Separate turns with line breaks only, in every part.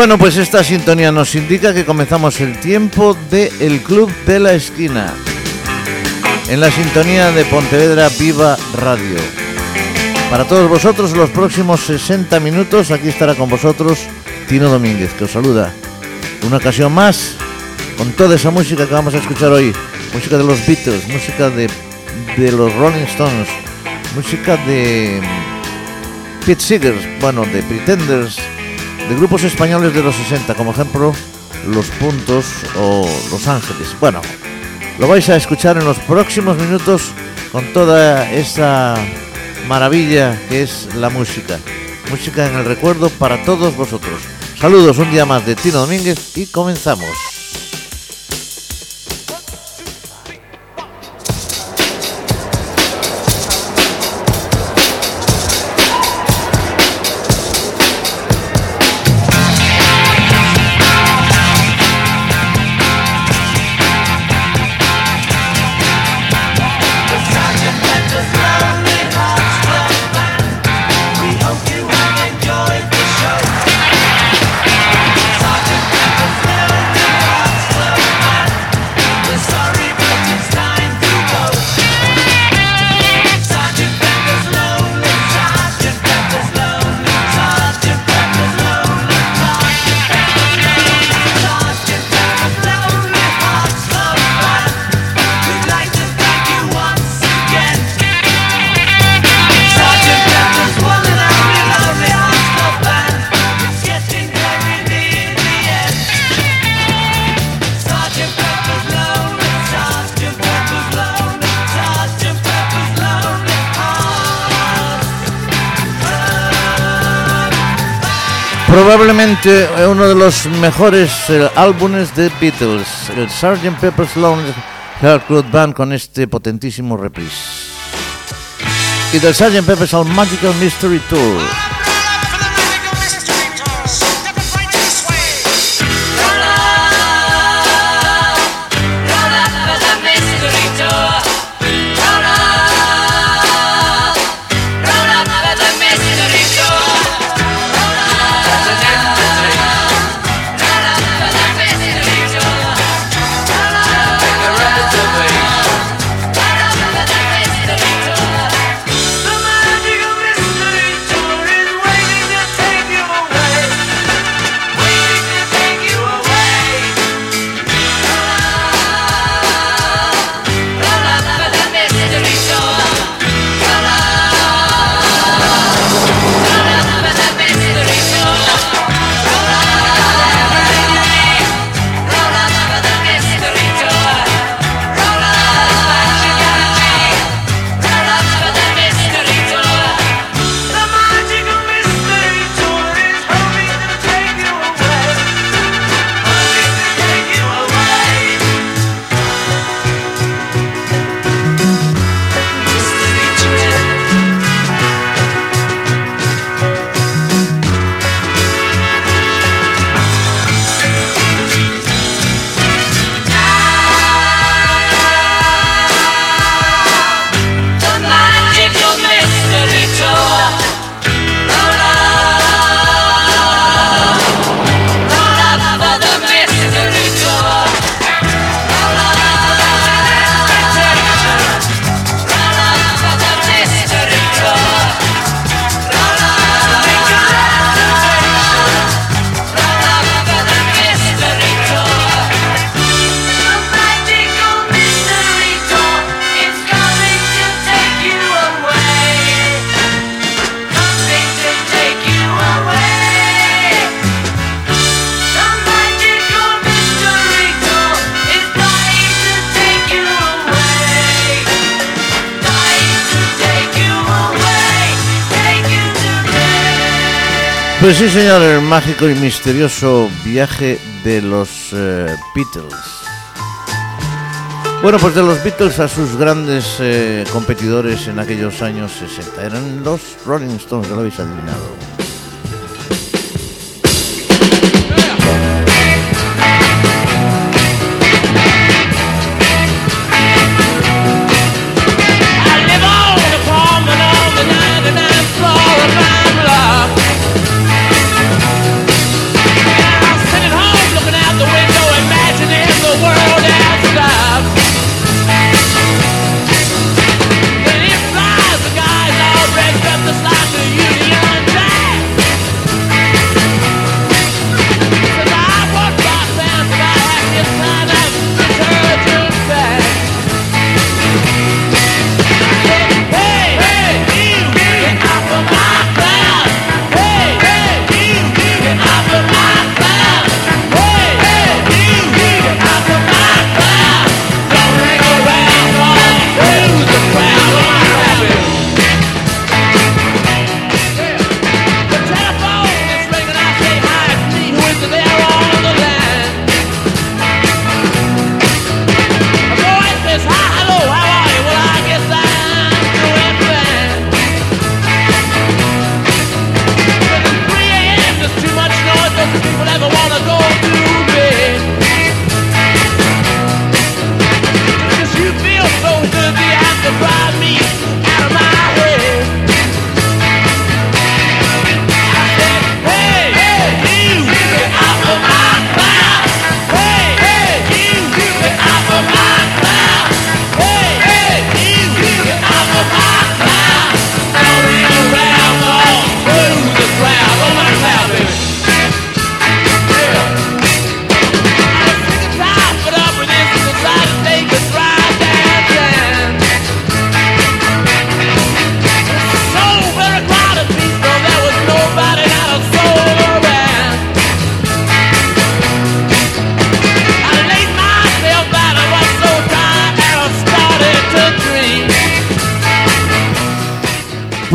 Bueno, pues esta sintonía nos indica que comenzamos el tiempo de El Club de la Esquina. En la sintonía de Pontevedra Viva Radio. Para todos vosotros, los próximos 60 minutos, aquí estará con vosotros Tino Domínguez, que os saluda. Una ocasión más, con toda esa música que vamos a escuchar hoy. Música de los Beatles, música de, de los Rolling Stones, música de Pete Seegers, bueno, de Pretenders, de grupos españoles de los 60, como ejemplo Los Puntos o Los Ángeles. Bueno, lo vais a escuchar en los próximos minutos con toda esa maravilla que es la música. Música en el recuerdo para todos vosotros. Saludos un día más de Tino Domínguez y comenzamos. Probablemente uno de los mejores eh, álbumes de Beatles, el Sgt. Pepper's Lonely Heart Club Band con este potentísimo reprise. Y del Sgt. Pepper's All Magical Mystery Tour. Pues sí, señor, el mágico y misterioso viaje de los eh, Beatles. Bueno, pues de los Beatles a sus grandes eh, competidores en aquellos años 60. Eran los Rolling Stones, ya lo habéis adivinado.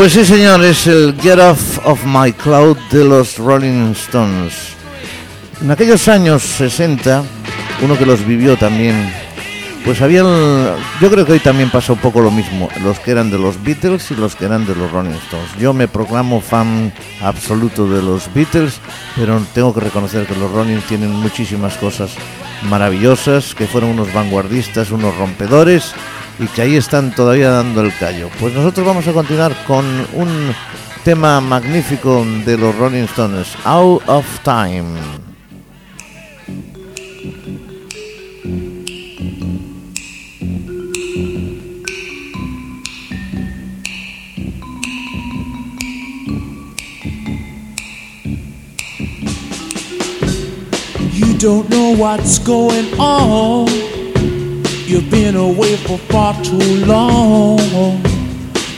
Pues sí, señor, es el Get Off of My Cloud de los Rolling Stones. En aquellos años 60, uno que los vivió también, pues había, yo creo que hoy también pasa un poco lo mismo, los que eran de los Beatles y los que eran de los Rolling Stones. Yo me proclamo fan absoluto de los Beatles, pero tengo que reconocer que los Rolling tienen muchísimas cosas maravillosas, que fueron unos vanguardistas, unos rompedores y que ahí están todavía dando el callo. Pues nosotros vamos a continuar con un tema magnífico de los Rolling Stones, Out of Time.
You don't know what's going on. You've been away for far too long.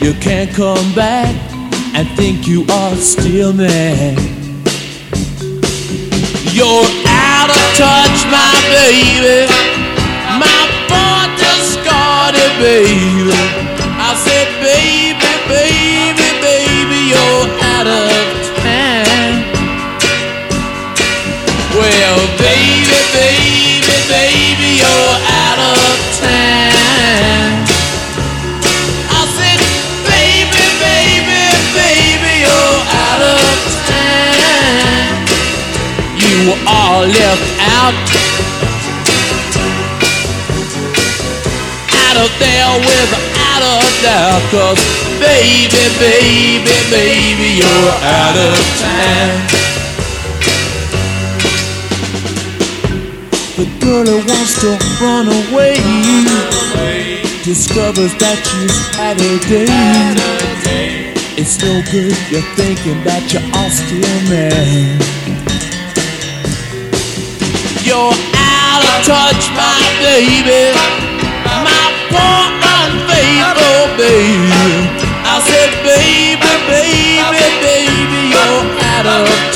You can't come back and think you are still there. You're out of touch, my baby. My boy it, baby. Left out. Out of there without a doubt. Cause baby, baby, baby, you're out of time. The girl who wants to run away discovers that she's had a day. It's no good, you're thinking that you are still mad. You're out of touch, my baby. My poor unfaithful baby. I said, baby, baby, baby, you're out of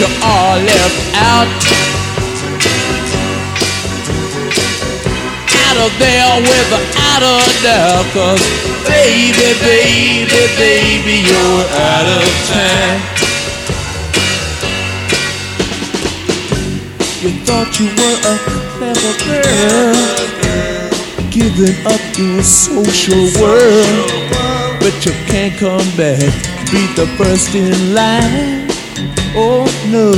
Yes, you are left out. Out of there without a doubt. Cause, baby, baby, baby, you're out of time. You thought you were a clever girl, giving up your social world, but you can't come back, be the first in line. Oh no,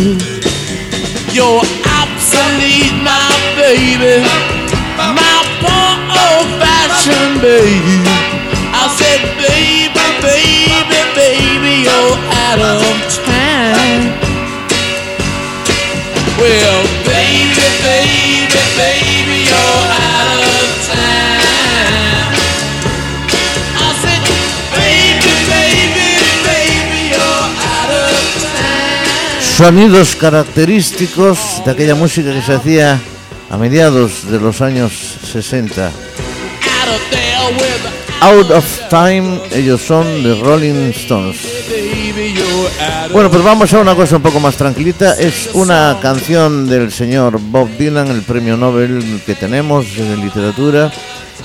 you're obsolete, my baby, my poor old-fashioned baby. I said, baby, baby, baby, you're out of time. Well, baby, baby, baby, you're out of time.
Sonidos característicos de aquella música que se hacía a mediados de los años 60.
Out of
Time, ellos son The Rolling Stones. Bueno, pues vamos a una cosa un poco más tranquilita. Es una canción del señor Bob Dylan, el premio Nobel que tenemos en literatura.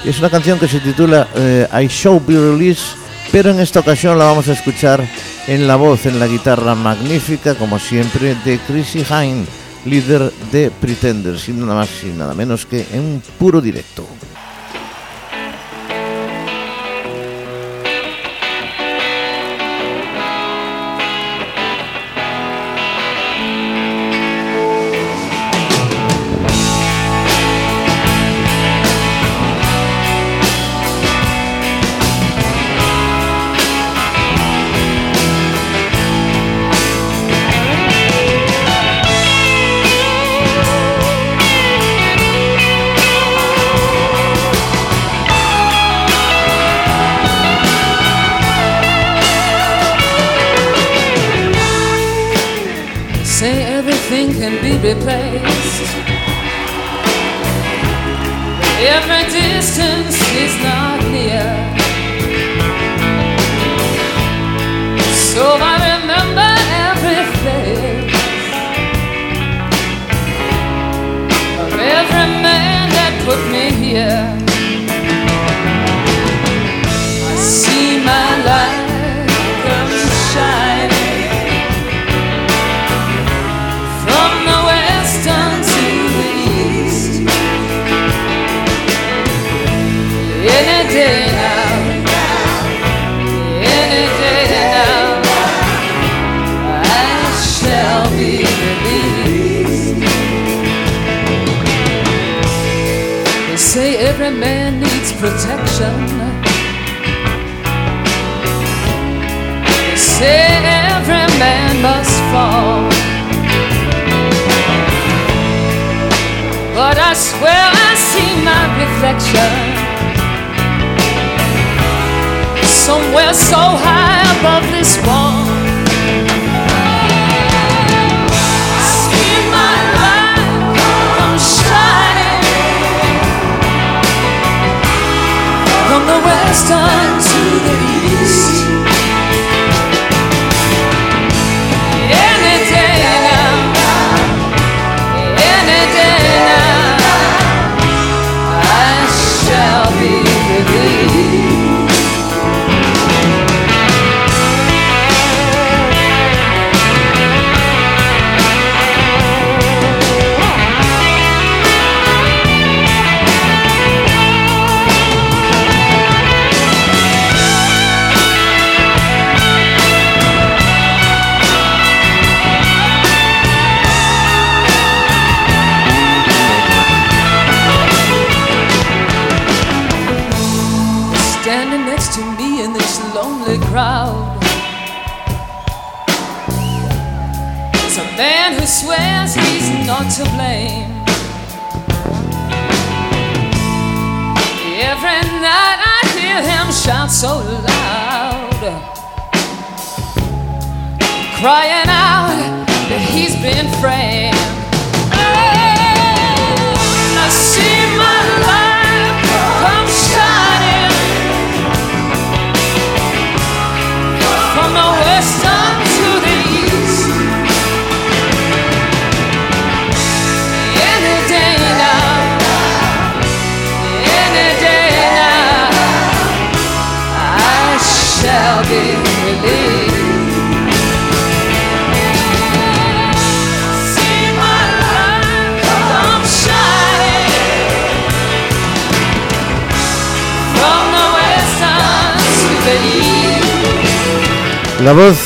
Es una canción que se titula eh, I Shall Be Released, pero en esta ocasión la vamos a escuchar en la voz, en la guitarra magnífica, como siempre, de Chrissy Hine, líder de Pretenders, y nada más y nada menos que en puro directo.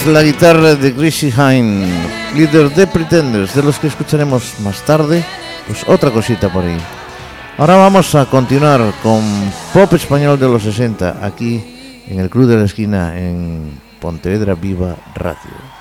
la guitarra de Gracie Hine, líder de Pretenders, de los que escucharemos más tarde, pues otra cosita por ahí. Ahora vamos a continuar con pop español de los 60, aquí en el Club de la Esquina, en Pontevedra Viva Radio.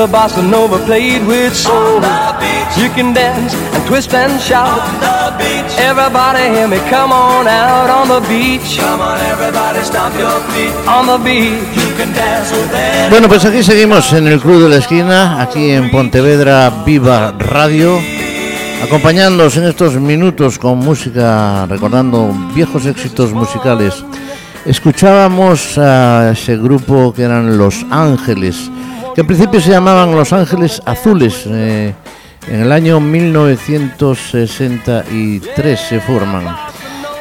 The bossa nova played with soul. You can dance and twist and shout. Everybody hear me, come on out on the beach. Come on, everybody, stomp your feet on the beach. You can dance with them.
Bueno, pues aquí seguimos en el Club de la Esquina, aquí en Pontevedra Viva Radio. Acompañándonos en estos minutos con música, recordando viejos éxitos musicales. Escuchábamos a ese grupo que eran Los Ángeles que en principio se llamaban Los Ángeles Azules. Eh, en el año 1963 se forman.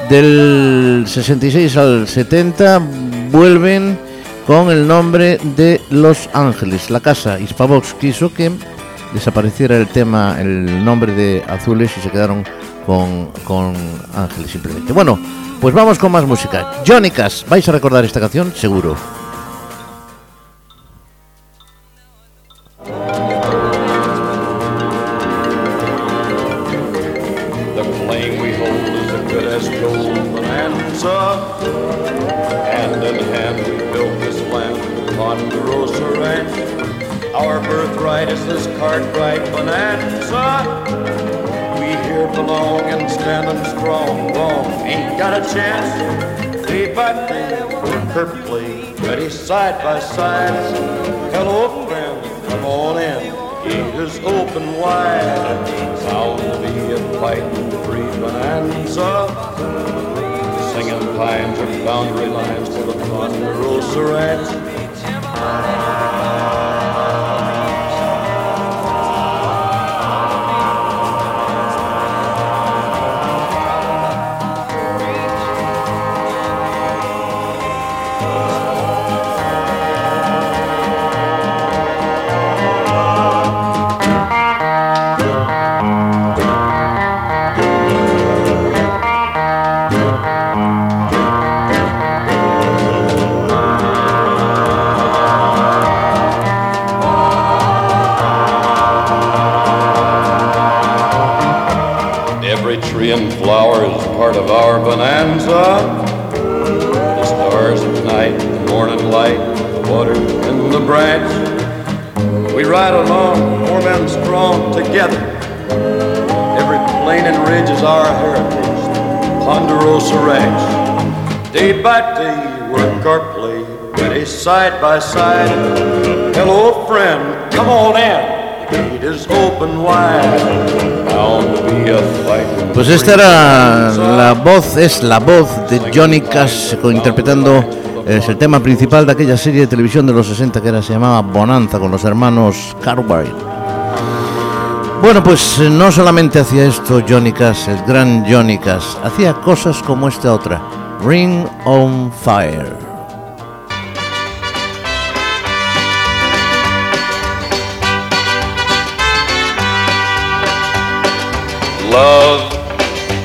Del 66 al 70 vuelven con el nombre de Los Ángeles. La casa Hispavox quiso que desapareciera el tema, el nombre de Azules y se quedaron con, con Ángeles simplemente. Bueno, pues vamos con más música. Johnny Cash, ¿vais a recordar esta canción? Seguro.
along and standing strong. Wrong, ain't got a chance. Three by perfectly ready, side by side. Hello, friend, come on in. Gates open wide. I'll be a and free bonanza singing pines of boundary lines to the thorn rose
red. Esta era la voz, es la voz de Johnny Cash co- interpretando el tema principal de aquella serie de televisión de los 60 que era, se llamaba Bonanza con los hermanos Cartwright. Bueno, pues eh, no solamente hacía esto Johnny Cash, el gran Johnny Cash, hacía cosas como esta otra, Ring on Fire.
Love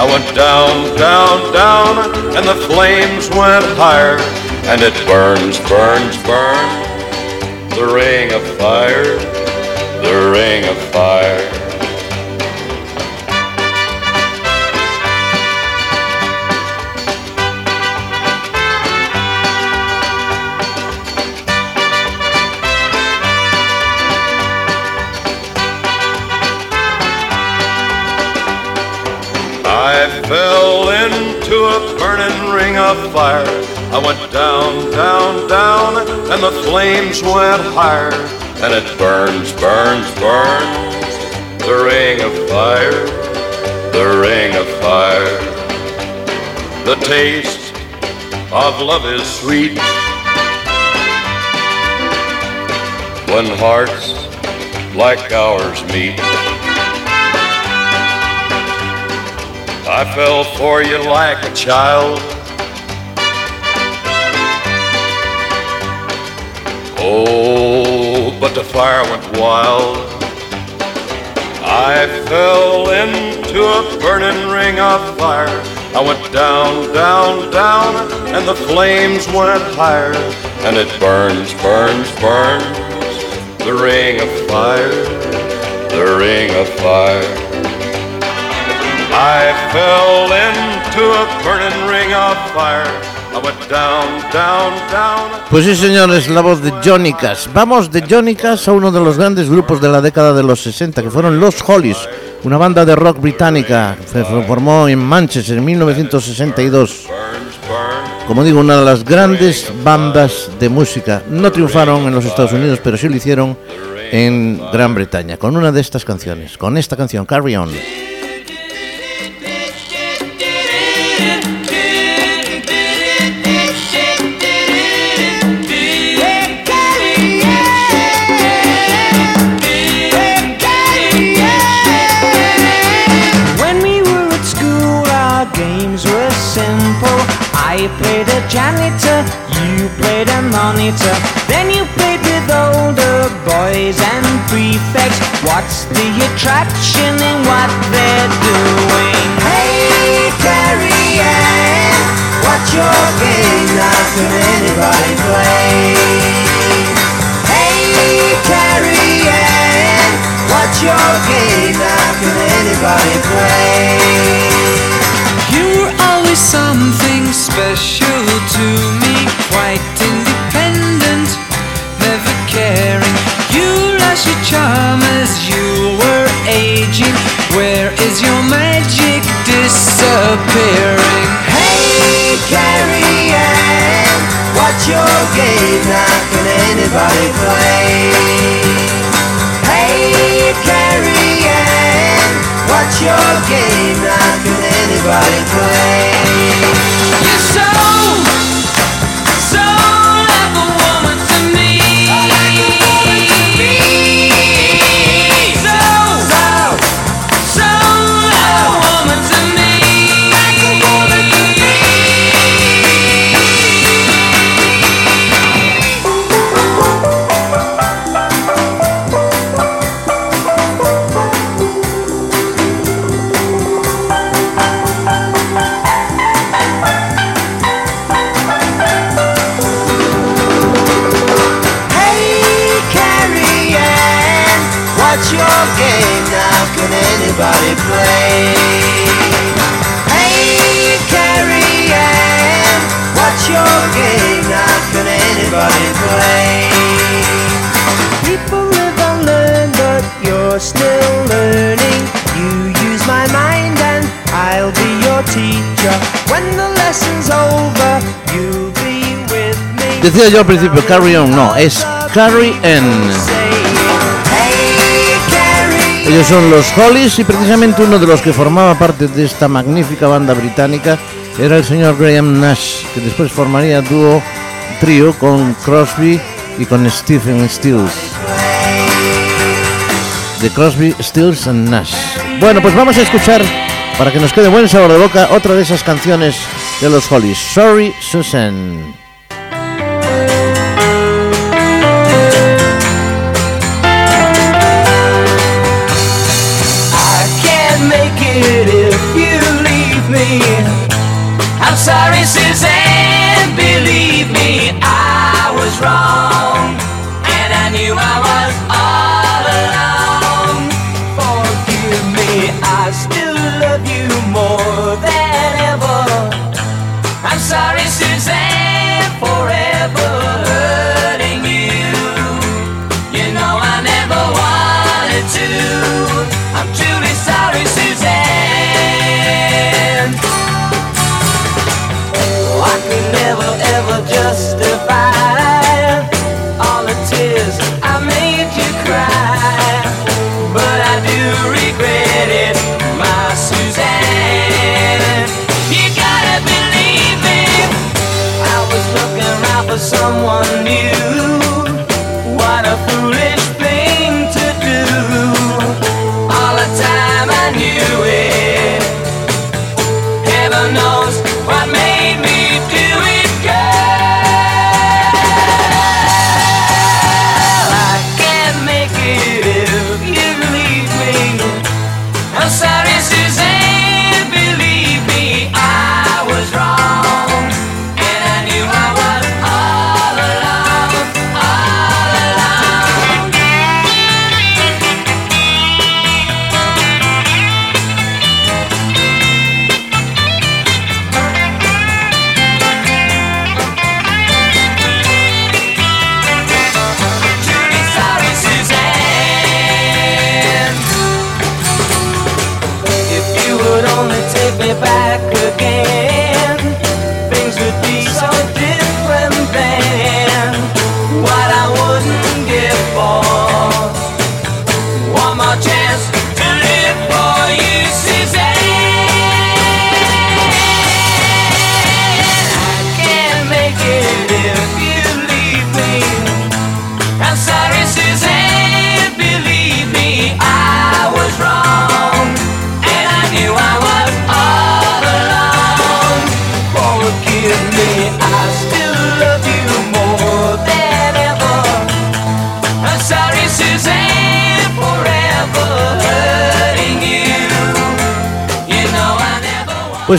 I went down, down, down, and the flames went higher. And it burns, burns, burns. The ring of fire, the ring of fire. Of fire. I went down, down, down, and the flames went higher. And it burns, burns, burns. The ring of fire, the ring of fire. The taste of love is sweet. When hearts like ours meet. I fell for you like a child. Oh, but the fire went wild. I fell into a burning ring of fire. I went down, down, down, and the flames went higher. And it burns, burns, burns. The ring of fire, the ring of fire. I fell into a burning ring of fire.
Pues sí, señores, la voz de Johnny Cash. Vamos de Johnny Cash a uno de los grandes grupos de la década de los 60, que fueron los Hollies, una banda de rock británica que se formó en Manchester en 1962. Como digo, una de las grandes bandas de música. No triunfaron en los Estados Unidos, pero sí lo hicieron en Gran Bretaña, con una de estas canciones, con esta canción, Carry On.
Janitor, you played a monitor. Then you played with older boys and prefects. What's the attraction in what they're doing? Hey, Carrie Ann, what's your game? Now can anybody play? Hey, Carrie Ann, what's your game? Now can anybody play?
Always something special to me, quite independent, never caring. You lost your charm as you were aging. Where is your magic disappearing?
Hey, Carrie Ann, what's your game? Now can anybody play? Hey, Carrie Ann, what's your game? Now can anybody play? What's your game now? Can anybody play? Hey, Carrie Ann, what's your game now? Can anybody play? People live and learn, but you're still learning. You use my mind and I'll be your teacher. When the lesson's over, you'll be with me.
Decía yo al principio, Carry On, no, es Carry On. Ellos son los Hollies y precisamente uno de los que formaba parte de esta magnífica banda británica era el señor Graham Nash, que después formaría dúo, trío con Crosby y con Stephen Stills. De Crosby, Stills and Nash. Bueno, pues vamos a escuchar, para que nos quede buen sabor de boca, otra de esas canciones de los Hollies. Sorry, Susan.
Sorry, Suzanne.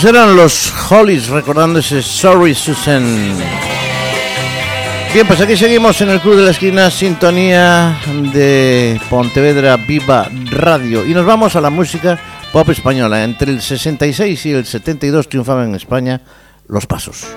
Pues eran los Hollies recordando ese Sorry Susan. Bien, pues aquí seguimos en el Club de la Esquina, sintonía de Pontevedra Viva Radio. Y nos vamos a la música pop española. Entre el 66 y el 72 triunfaban en España Los Pasos.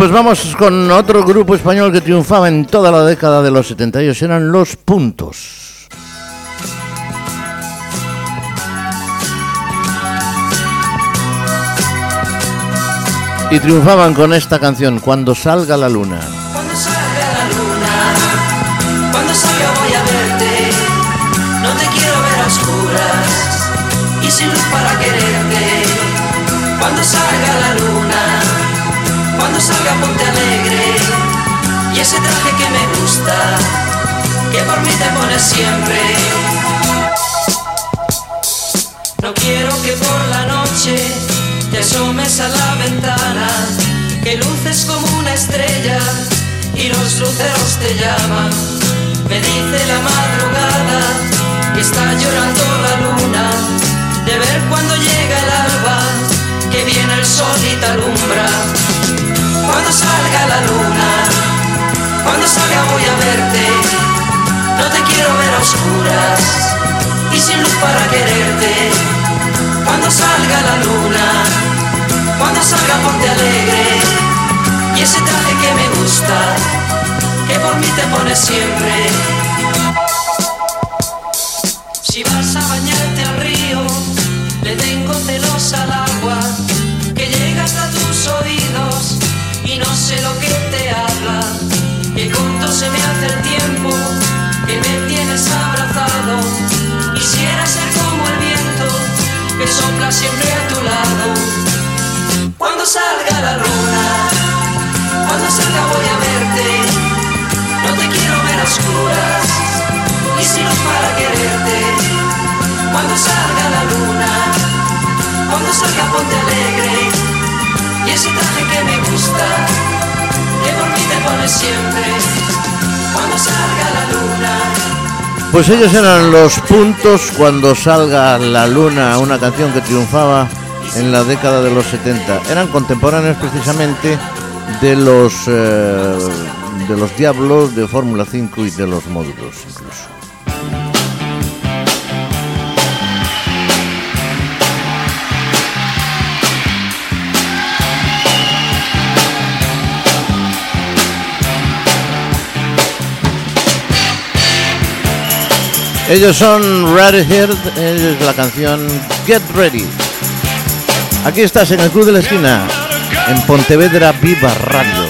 Pues vamos con otro grupo español que triunfaba en toda la década de los 70. Ellos eran Los Puntos. Y triunfaban con esta canción, Cuando salga la luna.
Cuando salga la luna, cuando salga voy a verte. No te quiero ver a oscuras y sin luz para quererte. Cuando salga la luna, Ese traje que me gusta, que por mí te pones siempre. No quiero que por la noche te asomes a la ventana, que luces como una estrella y los luceros te llaman. Me dice la madrugada que está llorando la luna, de ver cuando llega el alba, que viene el sol y te alumbra. Cuando salga la luna, salga voy a verte, no te quiero ver a oscuras y sin luz para quererte. Cuando salga la luna, cuando salga ponte alegre y ese traje que me gusta, que por mí te pones siempre. Si vas a bañarte al río, le tengo celos al agua que llega hasta tus oídos y no sé lo que te habla. Se me hace el tiempo, que me tienes abrazado. Quisiera ser como el viento que sopla siempre a tu lado. Cuando salga la luna, cuando salga voy a verte. No te quiero ver a oscuras y sin luz para quererte. Cuando salga la luna, cuando salga ponte alegre. Y ese traje que me gusta,
Pues ellos eran los puntos cuando salga la luna, una canción que triunfaba en la década de los 70. Eran contemporáneos precisamente de los eh, de los Diablos, de Fórmula 5 y de los módulos incluso. Ellos son Radiohead, es la canción Get Ready. Aquí estás en el Club de la Esquina, en Pontevedra Viva Radio.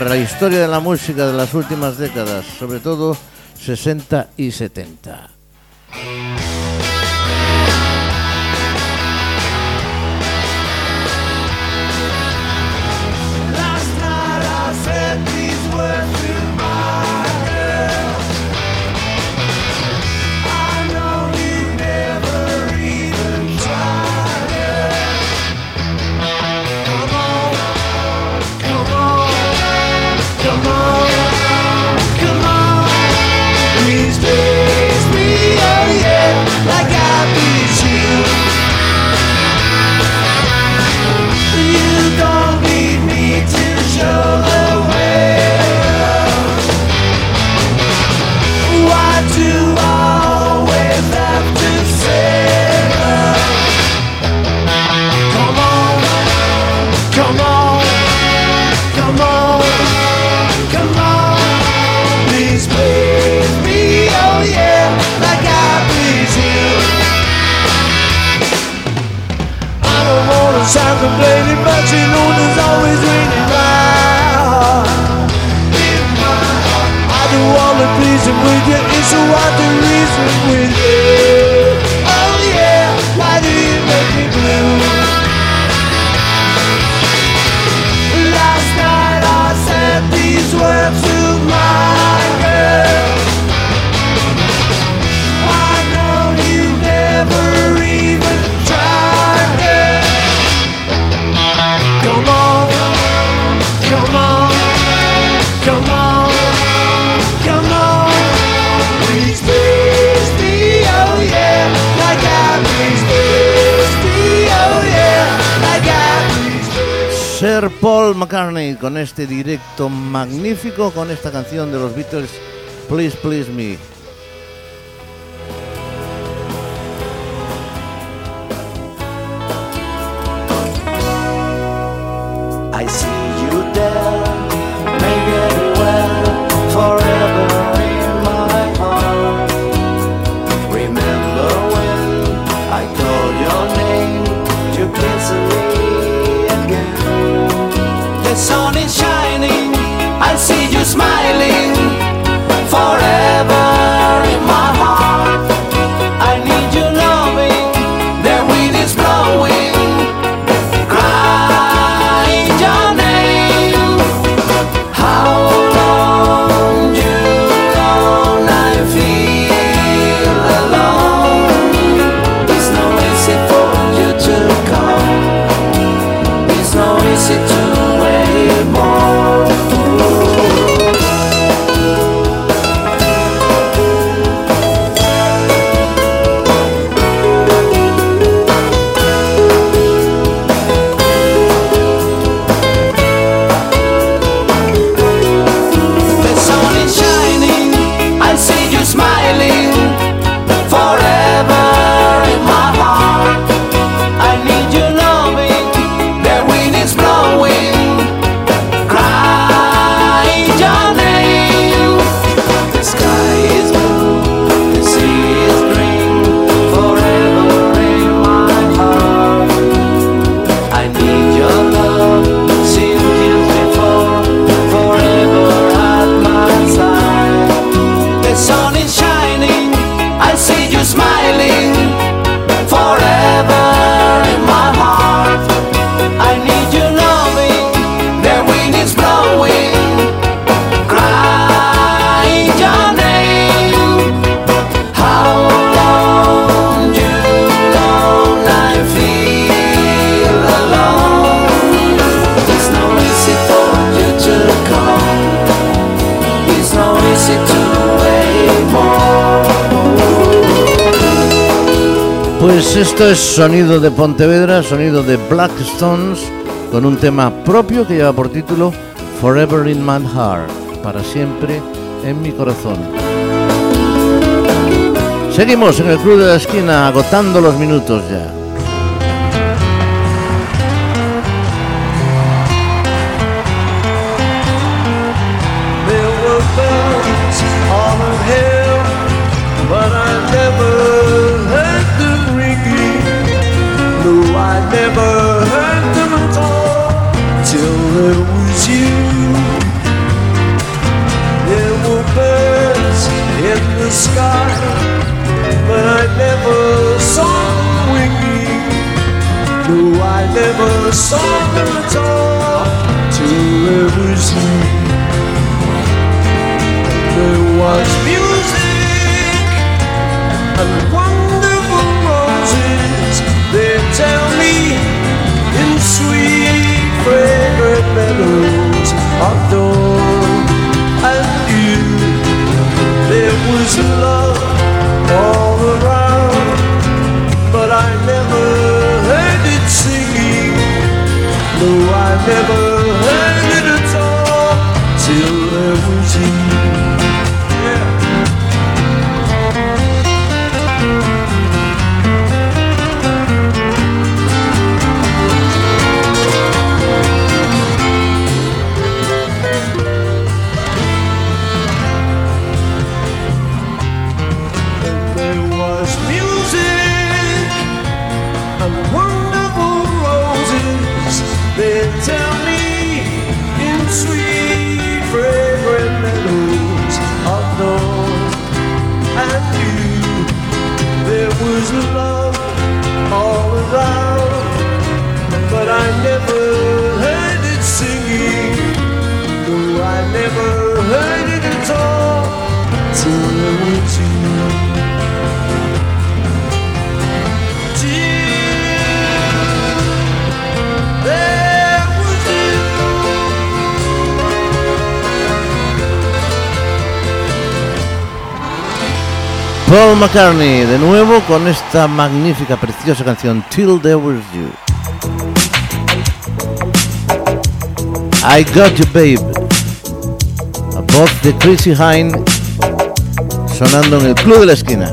la historia de la música de las últimas décadas, sobre todo 60 y 70. Paul McCartney con este directo magnífico, con esta canción de los Beatles, Please Please Me. Pues esto es Sonido de Pontevedra, sonido de Black Stones, con un tema propio que lleva por título Forever in My Heart, para siempre en mi corazón. Seguimos en el Club de la Esquina, agotando los minutos ya.
never
saw her at all till it was you. There was music and wonderful roses. They tell me in sweet, fragrant meadows of dawn and you. There was love all around. though I've never
McCartney de nuevo con esta magnífica, preciosa canción Till There Was You. I Got You Babe, a voz de Chrissy Hine sonando en el club de la esquina.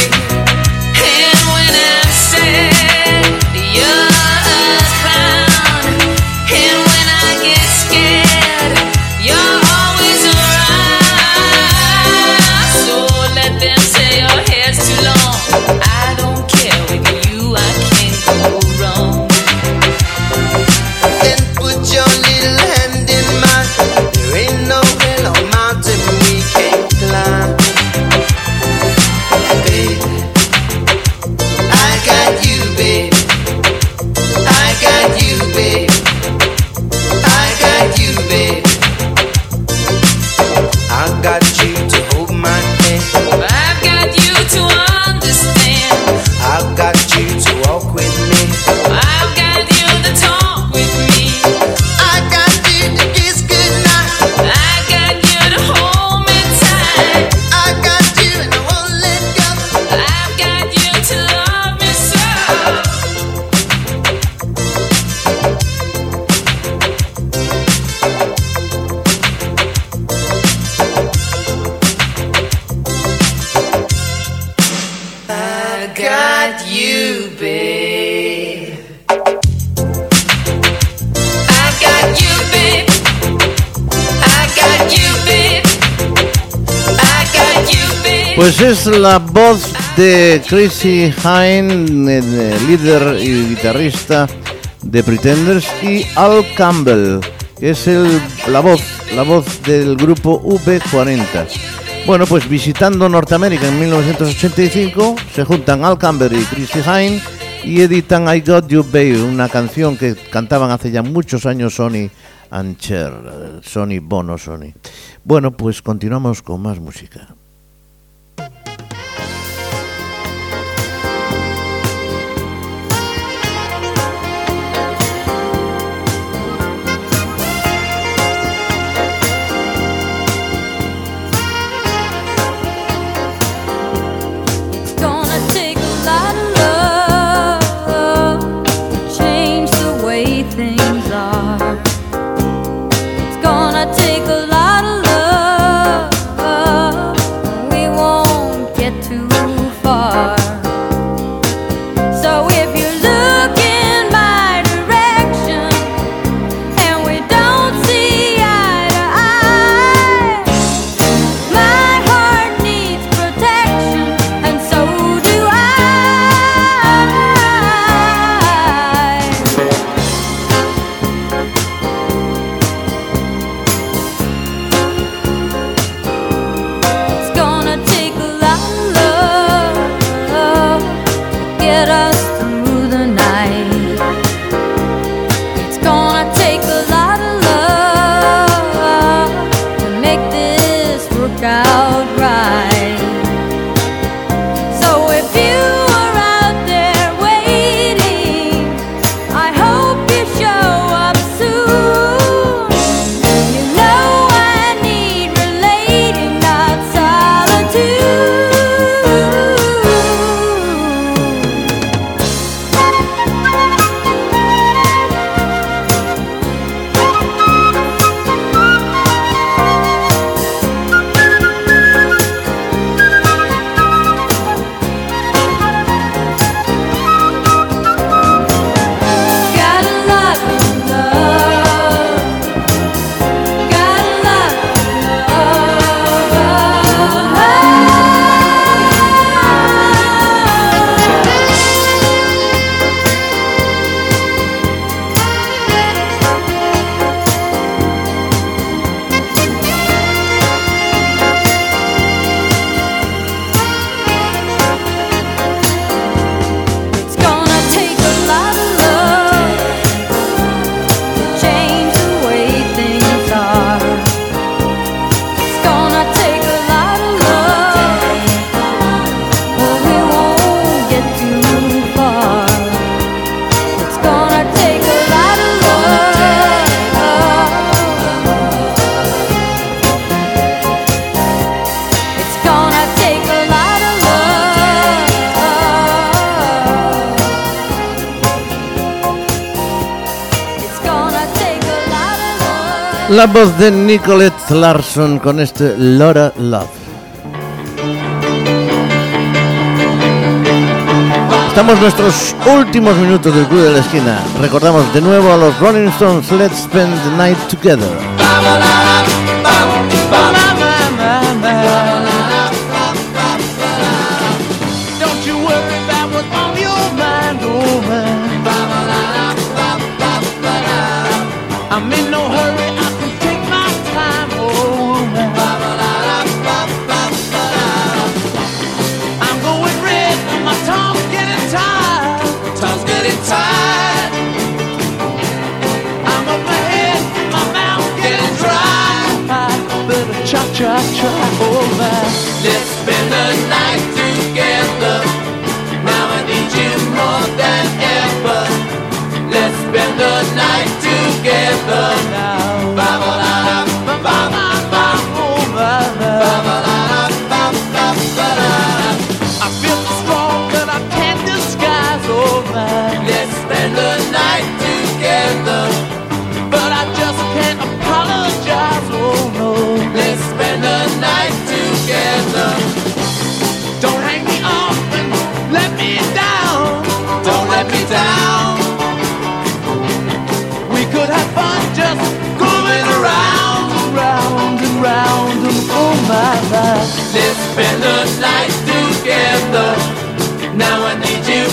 Pues es la voz de Chrissy Hine, eh, líder y guitarrista de Pretenders, y Al Campbell, que es el, la voz, la voz del grupo V40. Bueno, pues visitando Norteamérica en 1985, se juntan Al Campbell y Chrissy Hine y editan I Got You Babe, una canción que cantaban hace ya muchos años Sony
Ancher, Sony Bono, Sony. Bueno, pues continuamos con más música. la voz de Nicolette Larson con este Laura Love. Estamos nuestros últimos minutos del Club de la Esquina. Recordamos de nuevo a los Rolling Stones, Let's Spend the Night Together.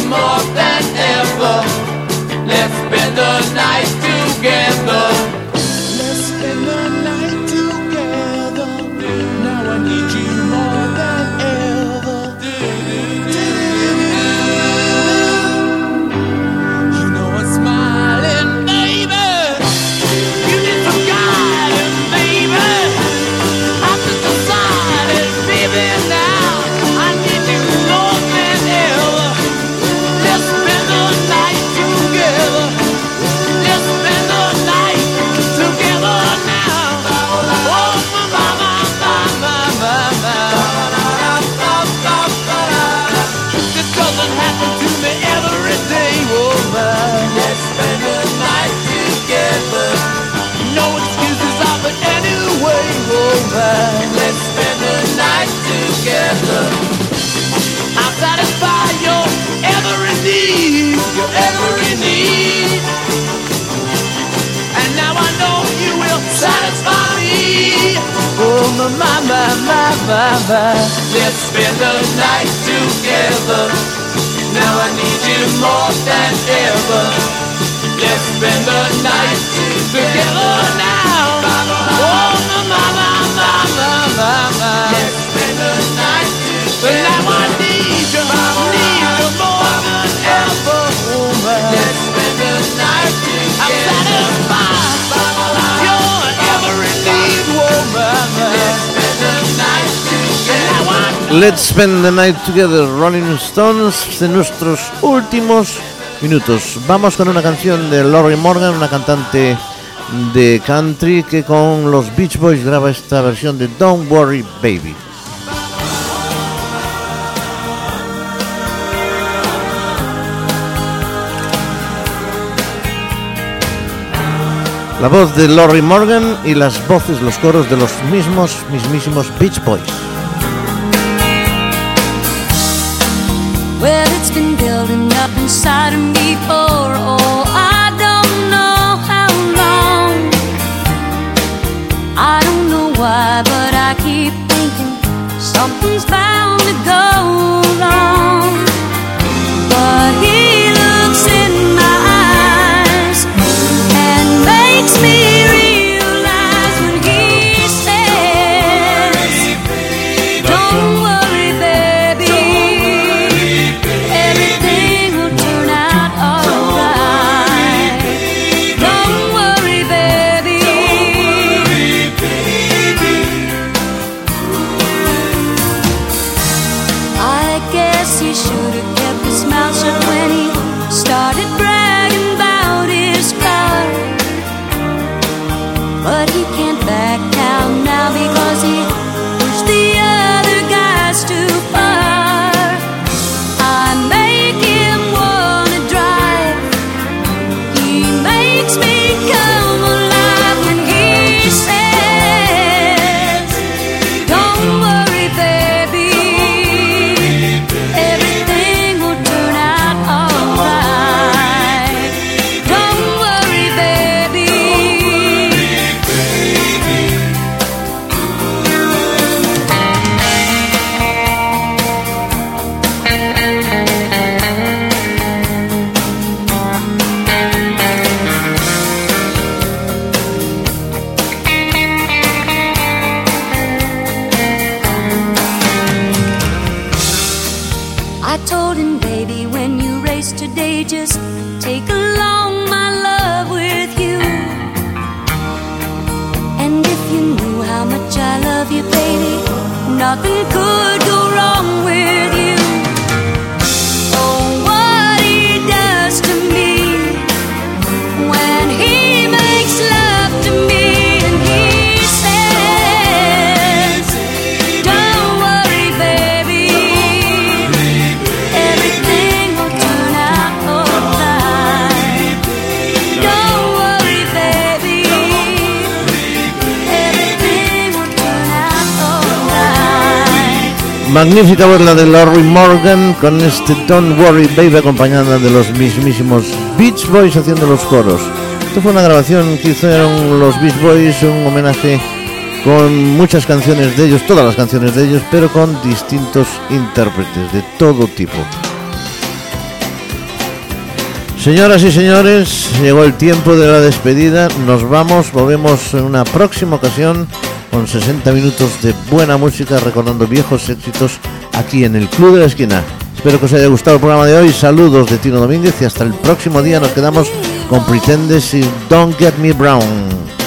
more. My, my, my.
Let's spend the night together. Now I need you more than ever. Let's spend the night together now. Oh, my, my, Let's spend the night together,
Rolling Stones, de nuestros últimos minutos. Vamos con una canción de Lori Morgan, una cantante de country que con los Beach Boys graba esta versión de Don't Worry Baby. La voz de Lori Morgan y las voces, los coros de los mismos, mismísimos Beach Boys.
Inside of me for oh, I don't know how long. I don't know why, but I keep thinking something's bound
Magnífica voz la de Lori Morgan con este Don't Worry Baby acompañada de los mismísimos Beach Boys haciendo los coros. Esto fue una grabación que hicieron los Beach Boys, un homenaje con muchas canciones de ellos, todas las canciones de ellos, pero con distintos intérpretes de todo tipo. Señoras y señores, llegó el tiempo de la despedida. Nos vamos, volvemos en una próxima ocasión con 60 minutos de buena música recordando viejos éxitos aquí en el Club de la Esquina. Espero que os haya gustado el programa de hoy. Saludos de Tino Domínguez y hasta el próximo día nos quedamos con Pretendes y Don't Get Me Brown.